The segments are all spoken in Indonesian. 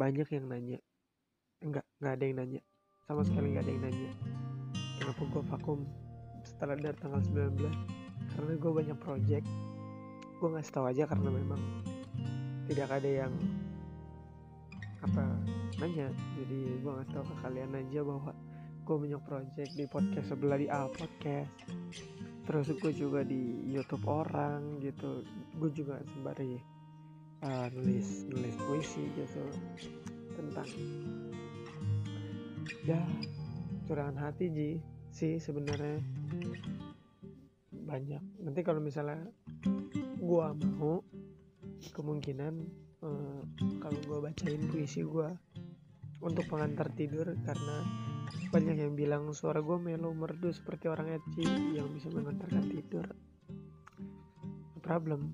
banyak yang nanya. Enggak nggak ada yang nanya. Sama sekali nggak ada yang nanya. Kenapa gue vakum setelah dari tanggal 19 karena gue banyak project. Gue ngasih tahu aja karena memang tidak ada yang apa nanya. Jadi gue ngasih tahu ke kalian aja bahwa gue banyak project di podcast sebelah di A podcast. Terus gue juga di YouTube orang gitu. Gue juga sembari uh, nulis nulis puisi gitu tentang ya curahan hati ji sih sebenarnya. Banyak. Nanti kalau misalnya gua mau kemungkinan uh, kalau gua bacain puisi gua untuk pengantar tidur karena banyak yang bilang suara gue melo merdu seperti orang eci yang bisa mengantarkan tidur. Problem.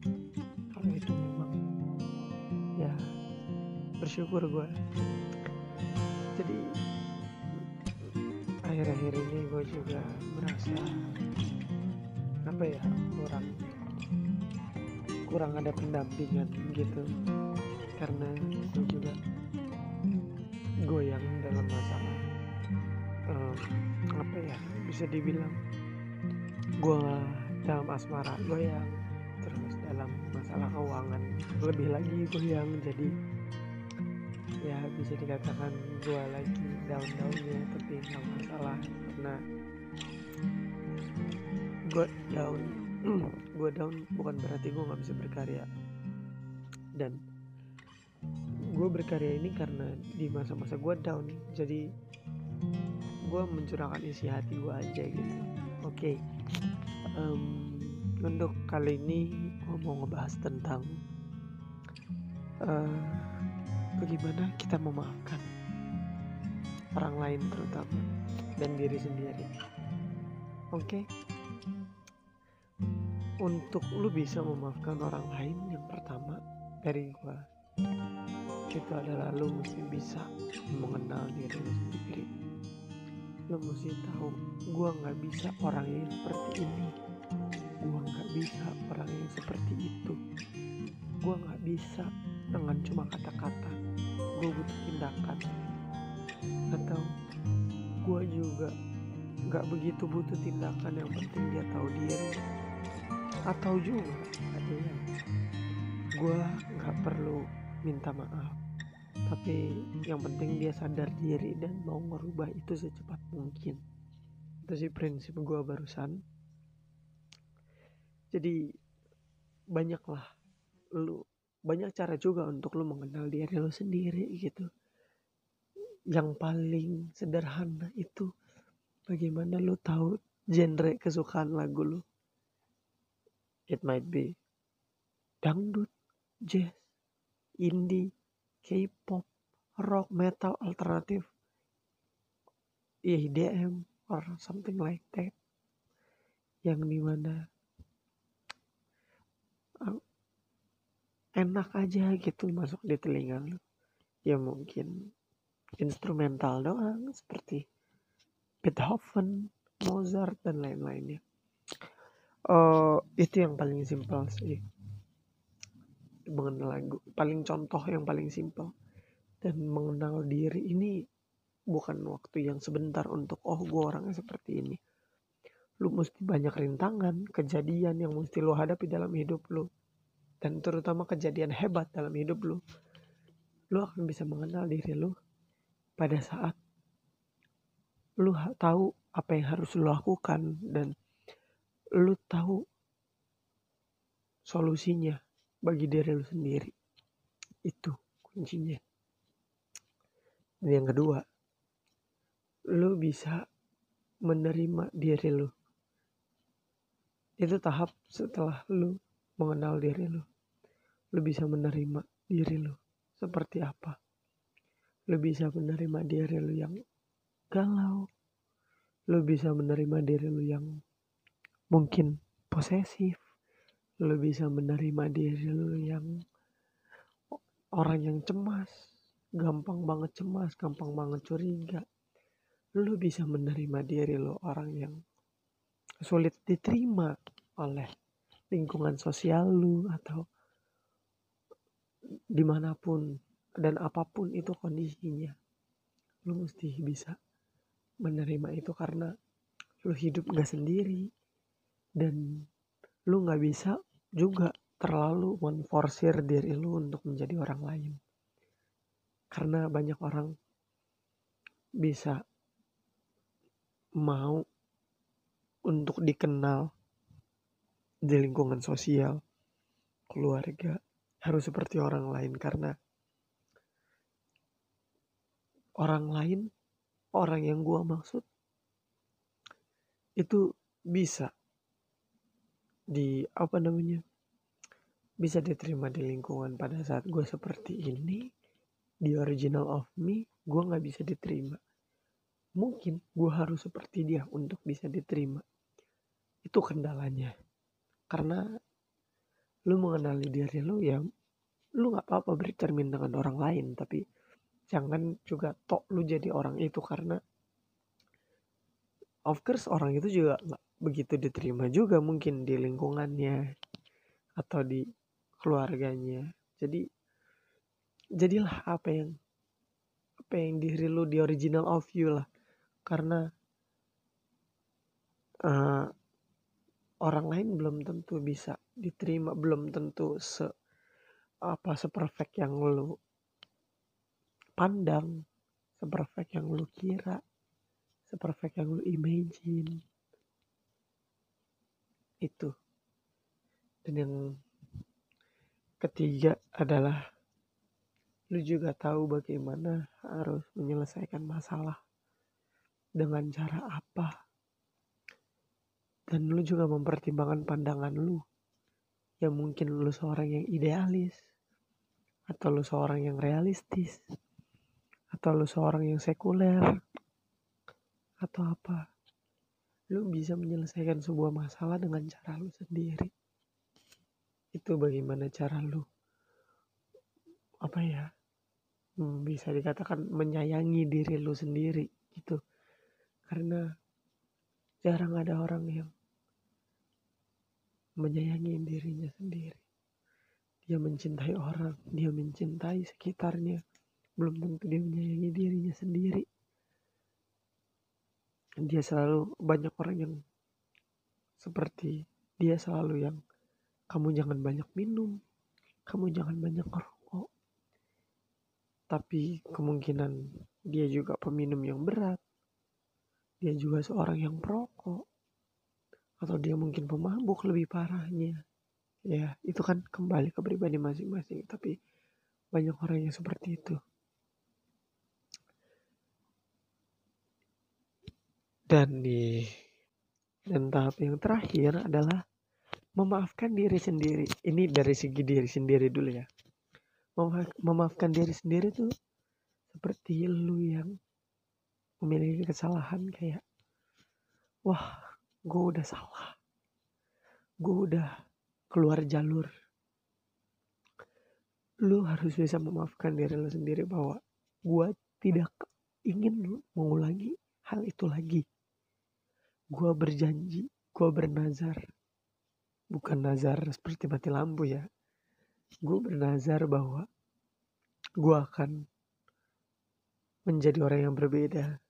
Kalau itu memang ya bersyukur gue jadi akhir-akhir ini gue juga merasa apa ya kurang kurang ada pendampingan gitu. Karena gue juga goyang dalam masalah um, apa ya bisa dibilang gue dalam asmara goyang dalam masalah keuangan lebih lagi goyang jadi ya bisa dikatakan gue lagi down-downnya nggak masalah karena gue down gue down bukan berarti gue nggak bisa berkarya dan gue berkarya ini karena di masa-masa gue down jadi gue mencurahkan isi hati gue aja gitu oke okay. um, untuk kali ini gue mau ngebahas tentang uh, bagaimana kita memaafkan orang lain terutama dan diri sendiri. Oke? Okay? untuk lu bisa memaafkan orang lain yang pertama dari gua itu adalah lu mesti bisa mengenal diri lu sendiri. Lu mesti tahu gua nggak bisa orang yang seperti ini gua nggak bisa orang yang seperti itu. Gua nggak bisa dengan cuma kata-kata. Gue butuh tindakan. Atau gue juga nggak begitu butuh tindakan yang penting dia tahu diri. Atau juga ada yang gue nggak perlu minta maaf. Tapi yang penting dia sadar diri dan mau merubah itu secepat mungkin. Itu sih prinsip gue barusan jadi banyaklah lu banyak cara juga untuk lu mengenal diri lu sendiri gitu. Yang paling sederhana itu bagaimana lu tahu genre kesukaan lagu lu? It might be dangdut jazz indie K-pop rock metal alternatif. IDM or something like that. Yang di mana enak aja gitu masuk di telinga lu. Ya mungkin instrumental doang seperti Beethoven, Mozart dan lain-lainnya. Uh, itu yang paling simpel sih. Mengenal lagu paling contoh yang paling simpel. Dan mengenal diri ini bukan waktu yang sebentar untuk oh gue orangnya seperti ini lu mesti banyak rintangan kejadian yang mesti lu hadapi dalam hidup lu. Dan terutama kejadian hebat dalam hidup lu. Lu akan bisa mengenal diri lu pada saat lu tahu apa yang harus lu lakukan dan lu tahu solusinya bagi diri lu sendiri. Itu kuncinya. Dan yang kedua lu bisa menerima diri lu itu tahap setelah lu mengenal diri lu. Lu bisa menerima diri lu seperti apa. Lu bisa menerima diri lu yang galau. Lu bisa menerima diri lu yang mungkin posesif. Lu bisa menerima diri lu yang orang yang cemas. Gampang banget cemas gampang banget curiga. Lu bisa menerima diri lu orang yang sulit diterima oleh lingkungan sosial lu atau di mana pun dan apa pun itu kondisinya. Lu mesti bisa menerima itu karena lu hidup gak sendiri dan lu gak bisa juga terlalu menforsir diri lu untuk menjadi orang lain. Karena banyak orang bisa mau untuk dikenal di lingkungan sosial keluarga harus seperti orang lain. Karena orang lain orang yang gua maksud itu bisa di apa namanya bisa diterima di lingkungan. Pada saat gue seperti ini di original of me gue nggak bisa diterima. Mungkin gue harus seperti dia untuk bisa diterima itu kendalanya. Karena lu mengenali diri lu ya lu nggak apa-apa bercermin dengan orang lain tapi jangan juga tok lu jadi orang itu karena of course orang itu juga nggak begitu diterima juga mungkin di lingkungannya atau di keluarganya. Jadi jadilah apa yang apa yang diri lu di original of you lah. Karena uh, orang lain belum tentu bisa diterima belum tentu se apa seperfect yang lu pandang seperfect yang lu kira seperfect yang lu imagine. Itu. Dan yang ketiga adalah lu juga tahu bagaimana harus menyelesaikan masalah dengan cara apa dan lu juga mempertimbangkan pandangan lu. Yang mungkin lu seorang yang idealis atau lu seorang yang realistis atau lu seorang yang sekuler atau apa. Lu bisa menyelesaikan sebuah masalah dengan cara lu sendiri. Itu bagaimana cara lu apa ya hmm, bisa dikatakan menyayangi diri lu sendiri gitu. Karena jarang ada orang yang menyayangi dirinya sendiri. Dia mencintai orang dia mencintai sekitarnya. Belum tentu dia menyayangi dirinya sendiri. Dia selalu banyak orang yang seperti dia selalu yang kamu jangan banyak minum kamu jangan banyak merokok tapi kemungkinan dia juga peminum yang berat. Dia juga seorang yang perokok atau dia mungkin pemabuk lebih parahnya ya itu kan kembali ke pribadi masing-masing tapi banyak orang yang seperti itu Dan di dan tahap yang terakhir adalah memaafkan diri sendiri. Ini dari segi diri sendiri dulu ya. memaafkan diri sendiri tuh seperti lu yang memiliki kesalahan kayak wah gue udah salah. Gue udah keluar jalur. Lu harus bisa memaafkan diri lu sendiri bahwa gue tidak ingin mengulangi hal itu lagi. Gue berjanji gue bernazar. Bukan nazar seperti mati lampu ya. Gue bernazar bahwa gue akan menjadi orang yang berbeda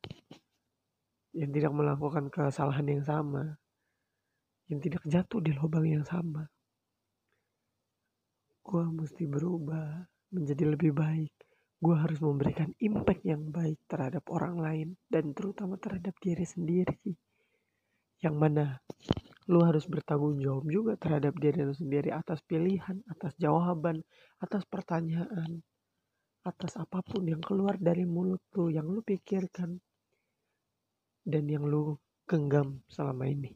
yang tidak melakukan kesalahan yang sama yang tidak jatuh di lubang yang sama. Gue mesti berubah menjadi lebih baik. Gue harus memberikan impact yang baik terhadap orang lain dan terutama terhadap diri sendiri. Yang mana lu harus bertanggung jawab juga terhadap diri lu sendiri atas pilihan, atas jawaban, atas pertanyaan, atas apa pun yang keluar dari mulut lu yang lu pikirkan dan yang lu genggam selama ini.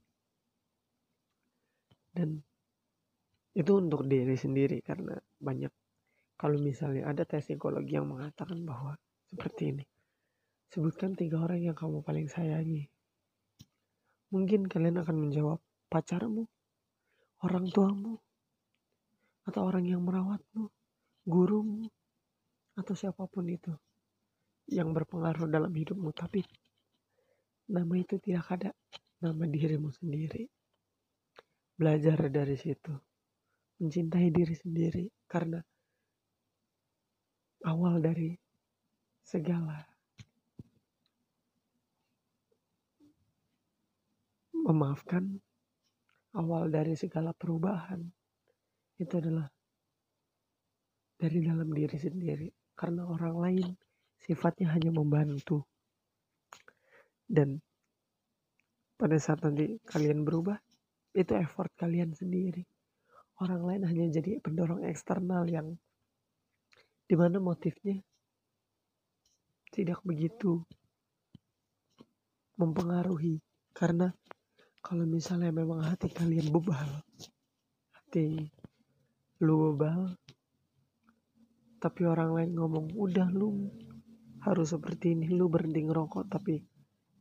Dan itu untuk diri sendiri karena banyak kalau misalnya ada tes psikologi yang mengatakan bahwa seperti ini. Sebutkan tiga orang yang kamu paling sayangi. Mungkin kalian akan menjawab pacarmu, orang tuamu, atau orang yang merawatmu, gurumu, atau siapa pun itu yang berpengaruh dalam hidupmu. Tapi nama itu tidak ada, nama dirimu sendiri. Belajar dari situ, mencintai diri sendiri. Karena awal dari segala memaafkan awal dari segala perubahan itu adalah dari dalam diri sendiri. Karena orang lain sifatnya hanya membantu dan pada saat nanti kalian berubah itu effort kalian sendiri. Orang lain hanya jadi pendorong eksternal yang di mana motifnya tidak begitu mempengaruhi. Karena kalau misalnya memang hati kalian bebal hati lu bebal tapi orang lain ngomong udah lu harus seperti ini lu berhenti ngerokok tapi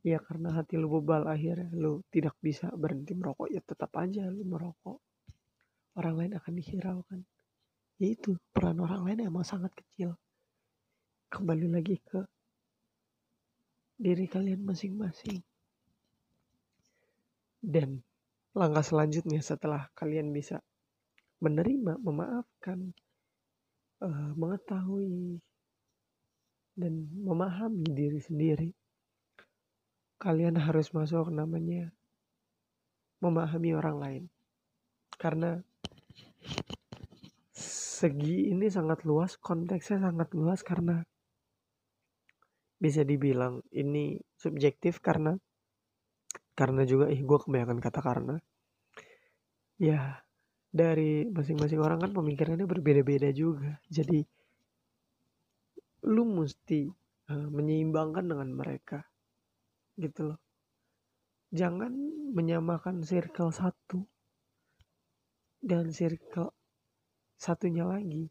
ya karena hati lu bebal akhirnya lu tidak bisa berhenti merokok ya tetap aja lu merokok. Orang lain akan dihiraukan. Ya itu peran orang lain emang sangat kecil. Kembali lagi ke diri kalian masing-masing. Dan langkah selanjutnya setelah kalian bisa menerima memaafkan uh, mengetahui dan memahami diri sendiri kalian harus masuk namanya memahami orang lain. Karena segi ini sangat luas, konteksnya sangat luas karena bisa dibilang ini subjektif karena karena juga ih gue kebanyakan kata karena ya dari masing-masing orang kan pemikirannya berbeda-beda juga. Jadi lu mesti uh, menyeimbangkan dengan mereka gitu loh. Jangan menyamakan circle satu dan circle satunya lagi.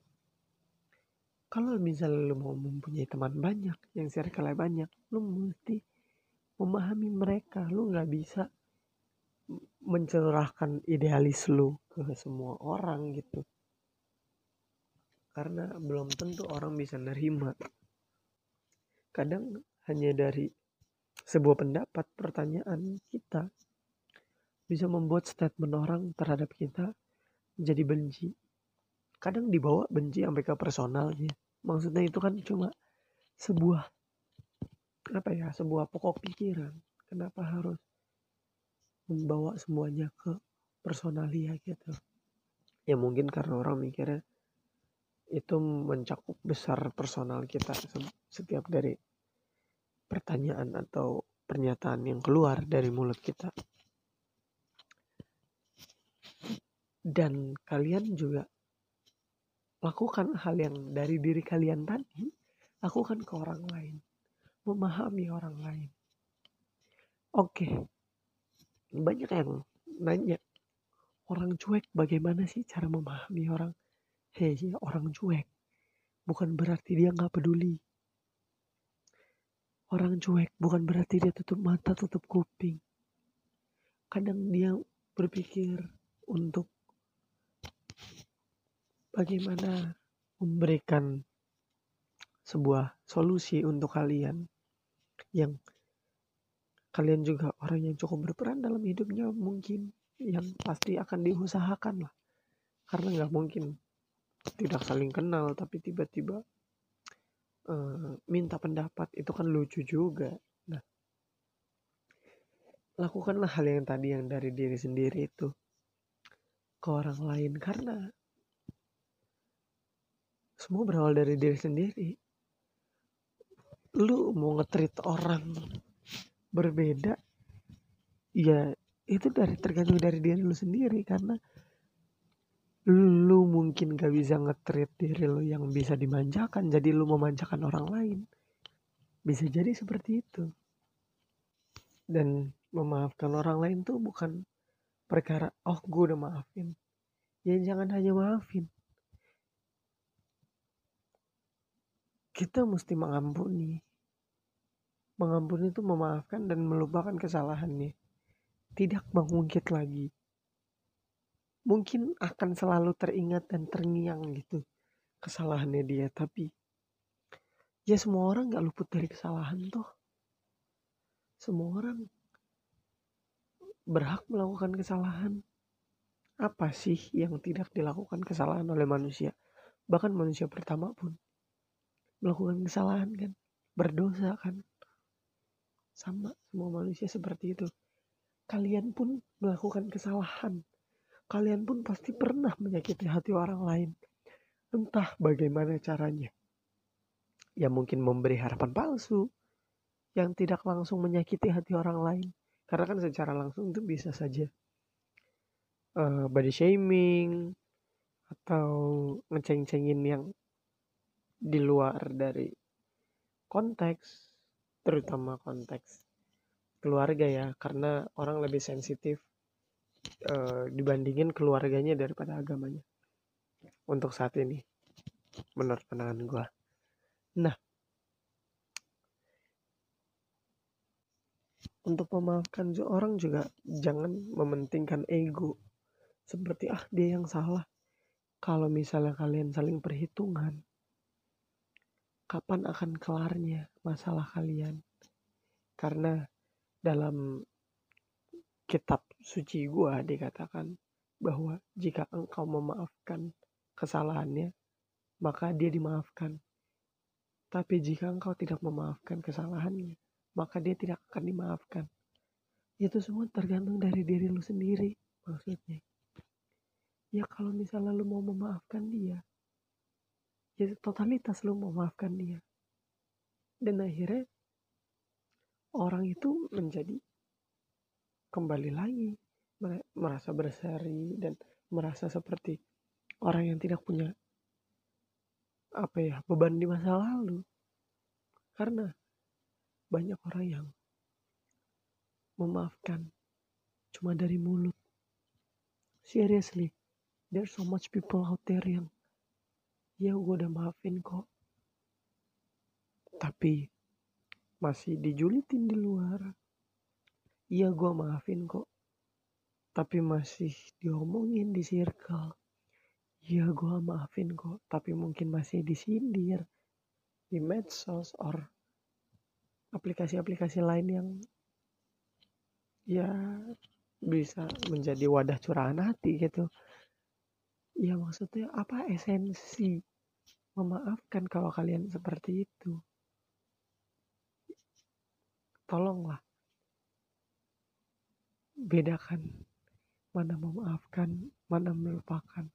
Kalau misalnya lu mau mempunyai teman banyak yang circle banyak lu mesti memahami mereka. Lu nggak bisa mencerahkan idealis lu ke semua orang gitu. Karena belum tentu orang bisa nerima. Kadang hanya dari sebuah pendapat, pertanyaan kita bisa membuat statement orang terhadap kita menjadi benci. Kadang dibawa benci sampai ke personalnya. Maksudnya itu kan cuma sebuah apa ya, sebuah pokok pikiran. Kenapa harus membawa semuanya ke personalia gitu. Ya mungkin karena orang mikirnya itu mencakup besar personal kita setiap dari pertanyaan atau pernyataan yang keluar dari mulut kita. Dan kalian juga lakukan hal yang dari diri kalian tadi, lakukan ke orang lain. Memahami orang lain. Oke, banyak yang nanya, orang cuek bagaimana sih cara memahami orang? Hei, orang cuek. Bukan berarti dia nggak peduli Orang cuek bukan berarti dia tutup mata, tutup kuping. Kadang dia berpikir untuk bagaimana memberikan sebuah solusi untuk kalian yang kalian juga orang yang cukup berperan dalam hidupnya mungkin yang pasti akan diusahakan lah karena nggak mungkin tidak saling kenal tapi tiba-tiba uh, minta pendapat itu kan lucu juga. Nah, lakukanlah hal yang tadi yang dari diri sendiri itu ke orang lain karena semua berawal dari diri sendiri. Lu mau ngetrit orang berbeda, ya itu dari tergantung dari diri lu sendiri karena lu mungkin gak bisa ngetrit diri lu yang bisa dimanjakan jadi lu memanjakan orang lain. Bisa jadi seperti itu. Dan memaafkan orang lain tuh bukan perkara oh gue udah maafin. Ya jangan hanya maafin. Kita mesti mengampuni. Mengampuni itu memaafkan dan melupakan kesalahannya. Tidak mengungkit lagi mungkin akan selalu teringat dan terngiang gitu kesalahannya dia tapi ya semua orang nggak luput dari kesalahan toh. Semua orang berhak melakukan kesalahan. Apa sih yang tidak dilakukan kesalahan oleh manusia? Bahkan manusia pertama pun melakukan kesalahan kan berdosa kan. Sama semua manusia seperti itu. Kalian pun melakukan kesalahan kalian pun pasti pernah menyakiti hati orang lain. Entah bagaimana caranya. Ya mungkin memberi harapan palsu yang tidak langsung menyakiti hati orang lain. Karena kan secara langsung itu bisa saja uh, body shaming atau ngeceng-cengin yang di luar dari konteks terutama konteks keluarga ya. Karena orang lebih sensitif uh, dibandingin keluarganya daripada agamanya. Untuk saat ini menurut pandangan gue nah. Untuk memaafkan orang juga jangan mementingkan ego. Seperti ah dia yang salah. Kalau misalnya kalian saling perhitungan kapan akan kelarnya masalah kalian? Karena dalam kitab suci gua dikatakan bahwa jika engkau memaafkan kesalahannya maka dia dimaafkan. Tapi jika engkau tidak memaafkan kesalahannya maka dia tidak akan dimaafkan. Itu semua tergantung dari diri lu sendiri maksudnya. Ya kalau misalnya lu mau memaafkan dia ya totalitas lu memaafkan dia. Dan akhirnya orang itu menjadi kembali lagi. Merasa berseri dan merasa seperti orang yang tidak punya apa ya beban di masa lalu. Karena banyak orang yang memaafkan cuma dari mulut. Seriously there's so much people out there yang ya gue udah maafin kok. Tapi masih dijulitin di luar iya gue maafin kok. Tapi masih diomongin di circle. Iya gue maafin kok. Tapi mungkin masih disindir di medsos or aplikasi-aplikasi lain yang ya bisa menjadi wadah curahan hati gitu. Ya maksudnya apa esensi memaafkan kalau kalian seperti itu? Tolonglah bedakan. Mana memaafkan mana melupakan.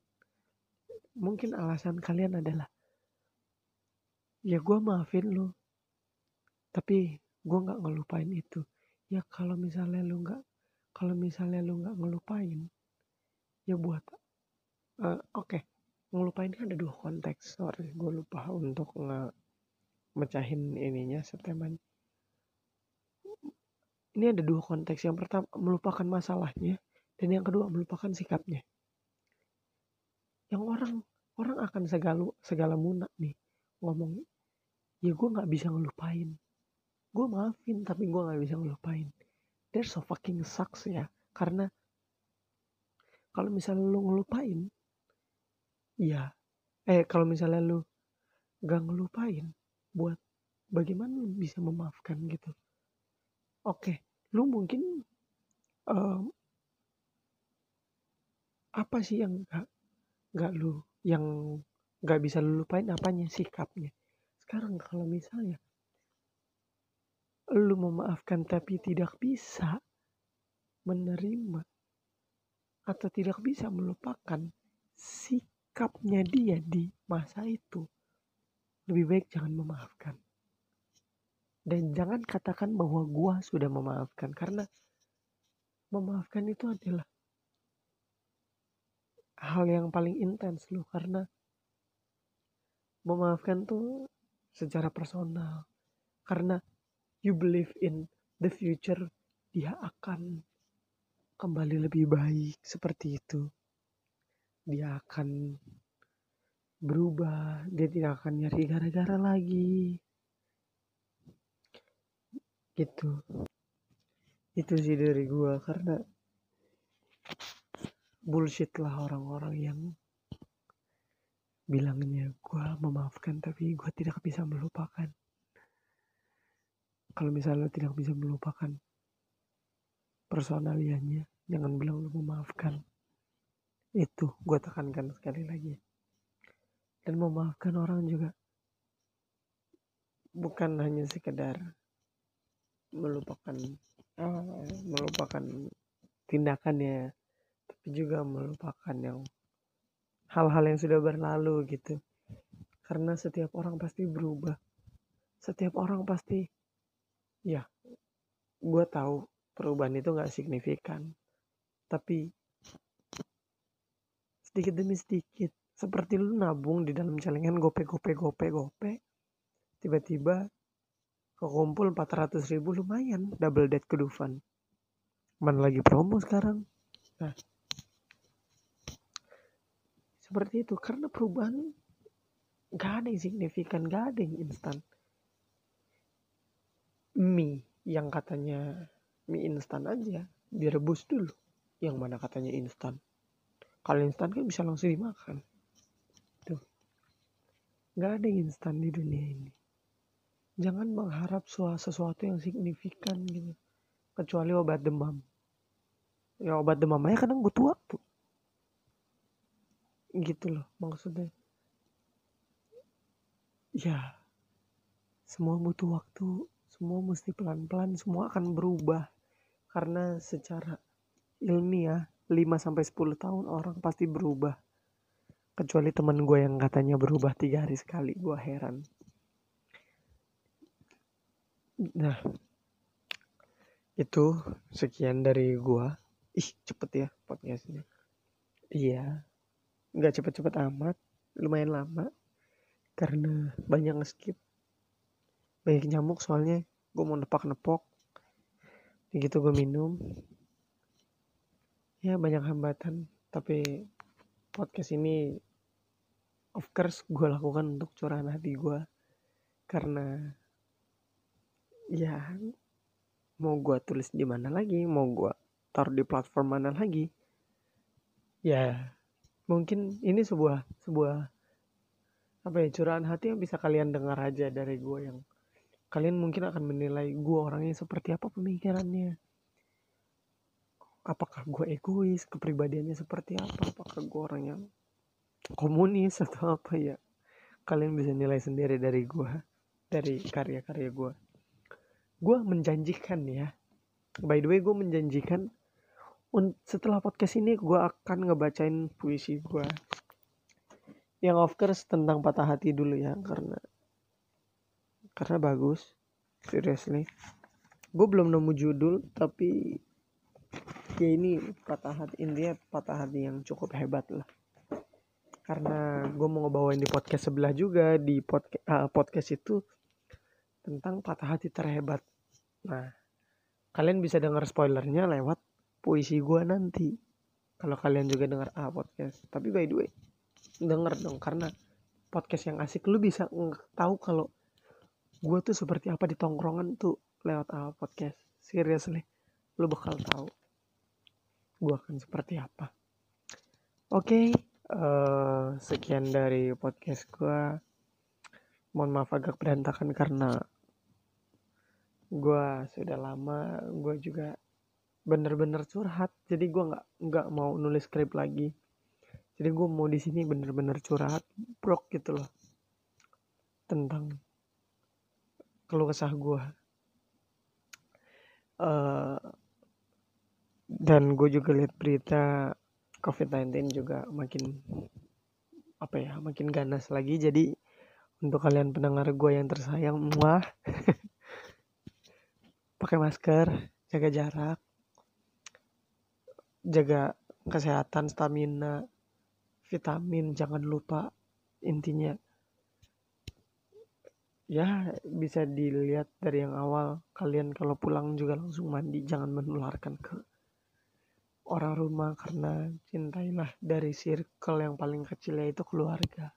Mungkin alasan kalian adalah ya gue maafin lo tapi gue nggak ngelupain itu. Ya kalau misalnya lo nggak kalau misalnya lo nggak ngelupain ya buat uh, oke okay. ngelupain kan ada dua konteks. Sorry gue lupa untuk nge mecahin ininya seteman ini ada dua konteks yang pertama melupakan masalahnya dan yang kedua melupakan sikapnya yang orang orang akan segala segala munak nih ngomong ya gue nggak bisa ngelupain gue maafin tapi gue nggak bisa ngelupain there's so fucking sucks ya karena kalau misalnya lu ngelupain Iya. Eh kalau misalnya lu gak ngelupain buat bagaimana lu bisa memaafkan gitu. Oke, lu mungkin um, apa sih yang gak, gak lu yang gak bisa lu lupain apanya sikapnya. Sekarang kalau misalnya lu memaafkan tapi tidak bisa menerima atau tidak bisa melupakan sikap sikapnya dia di masa itu lebih baik jangan memaafkan dan jangan katakan bahwa gua sudah memaafkan karena memaafkan itu adalah hal yang paling intens loh karena memaafkan tuh secara personal. Karena you believe in the future dia akan kembali lebih baik seperti itu. Dia akan berubah dia tidak akan nyari gara-gara lagi gitu. Itu sih dari gua karena bullshit lah orang-orang yang bilangnya gua memaafkan tapi gua tidak bisa melupakan. Kalau misalnya tidak bisa melupakan personaliannya jangan bilang lo memaafkan. Itu gue tekankan sekali lagi. Dan memaafkan orang juga bukan hanya sekedar melupakan uh, melupakan tindakannya tapi juga melupakan yang hal-hal yang sudah berlalu gitu. Karena setiap orang pasti berubah. Setiap orang pasti ya gue tahu perubahan itu nggak signifikan. Tapi sedikit demi sedikit seperti lu nabung di dalam celengan gope gope gope gope tiba-tiba kekumpul 400 ribu lumayan. Double dead ke Dufan. Mana lagi promo sekarang. Nah. Seperti itu karena perubahan gak ada yang signifikan gak ada yang instan. Mie yang katanya mie instan aja direbus dulu. Yang mana katanya instan. Kalau instan kan bisa langsung dimakan. Tuh. Nggak ada instan di dunia ini jangan mengharap sesuatu yang signifikan gitu. Kecuali obat demam. Ya obat demam aja kadang butuh waktu. Gitu loh maksudnya. Ya semua butuh waktu semua mesti pelan-pelan semua akan berubah. Karena secara ilmiah 5 sampai 10 tahun orang pasti berubah. Kecuali teman gue yang katanya berubah tiga hari sekali gue heran nah itu sekian dari gue ih cepet ya podcastnya. Iya nggak cepet-cepet amat lumayan lama karena banyak nge-skip. Banyak nyamuk soalnya gue mau nepak-nepok. Gitu gue minum. Ya banyak hambatan tapi podcast ini of course gue lakukan untuk curahan hati gue karena ya mau gue tulis di mana lagi? Mau gue taruh di platform mana lagi? Ya mungkin ini sebuah sebuah apa ya curahan hati yang bisa kalian dengar aja dari gue yang kalian mungkin akan menilai gue orangnya seperti apa pemikirannya. Apakah gue egois? Kepribadiannya seperti apa? Apakah gue orang yang komunis atau apa ya? Kalian bisa nilai sendiri dari gue dari karya-karya gue gue menjanjikan ya. By the way gue menjanjikan setelah podcast ini gue akan ngebacain puisi gue yang of course tentang patah hati dulu ya karena karena bagus seriously. Gue belum nemu judul tapi ya ini patah hati intinya patah hati yang cukup hebat lah. Karena gue mau ngebawain di podcast sebelah juga di podcast uh, podcast itu tentang patah hati terhebat nah kalian bisa dengar spoilernya lewat puisi gue nanti. Kalau kalian juga dengar ah podcast. Tapi by the way denger dong karena podcast yang asik lu bisa tahu kalau gue tuh seperti apa di tongkrongan tuh lewat uh, podcast. Seriously lo bakal tahu gue akan seperti apa. Oke okay, uh, eh, sekian dari podcast gue mohon maaf agak berantakan karena gue sudah lama gue juga bener-bener curhat. Jadi gue nggak nggak mau nulis skrip lagi. Jadi gue mau di sini bener-bener curhat brok gitu loh tentang keluh kesah gue uh, dan gue juga lihat berita COVID-19 juga makin apa ya makin ganas lagi. Jadi untuk kalian pendengar gue yang tersayang muah pakai masker jaga jarak jaga kesehatan stamina vitamin jangan lupa intinya. Ya bisa dilihat dari yang awal kalian kalau pulang juga langsung mandi jangan menularkan ke orang rumah karena cintailah dari circle yang paling kecil yaitu keluarga.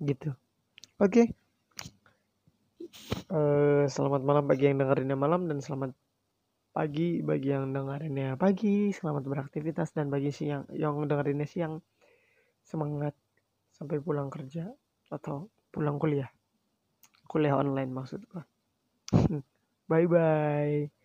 Gitu. Oke. okay. Uh, selamat malam bagi yang dengerinnya malam dan selamat pagi bagi yang dengerinnya pagi. Selamat beraktivitas dan bagi siang yang dengerinnya siang. Semangat sampai pulang kerja atau pulang kuliah. Kuliah online maksud gua. Bye bye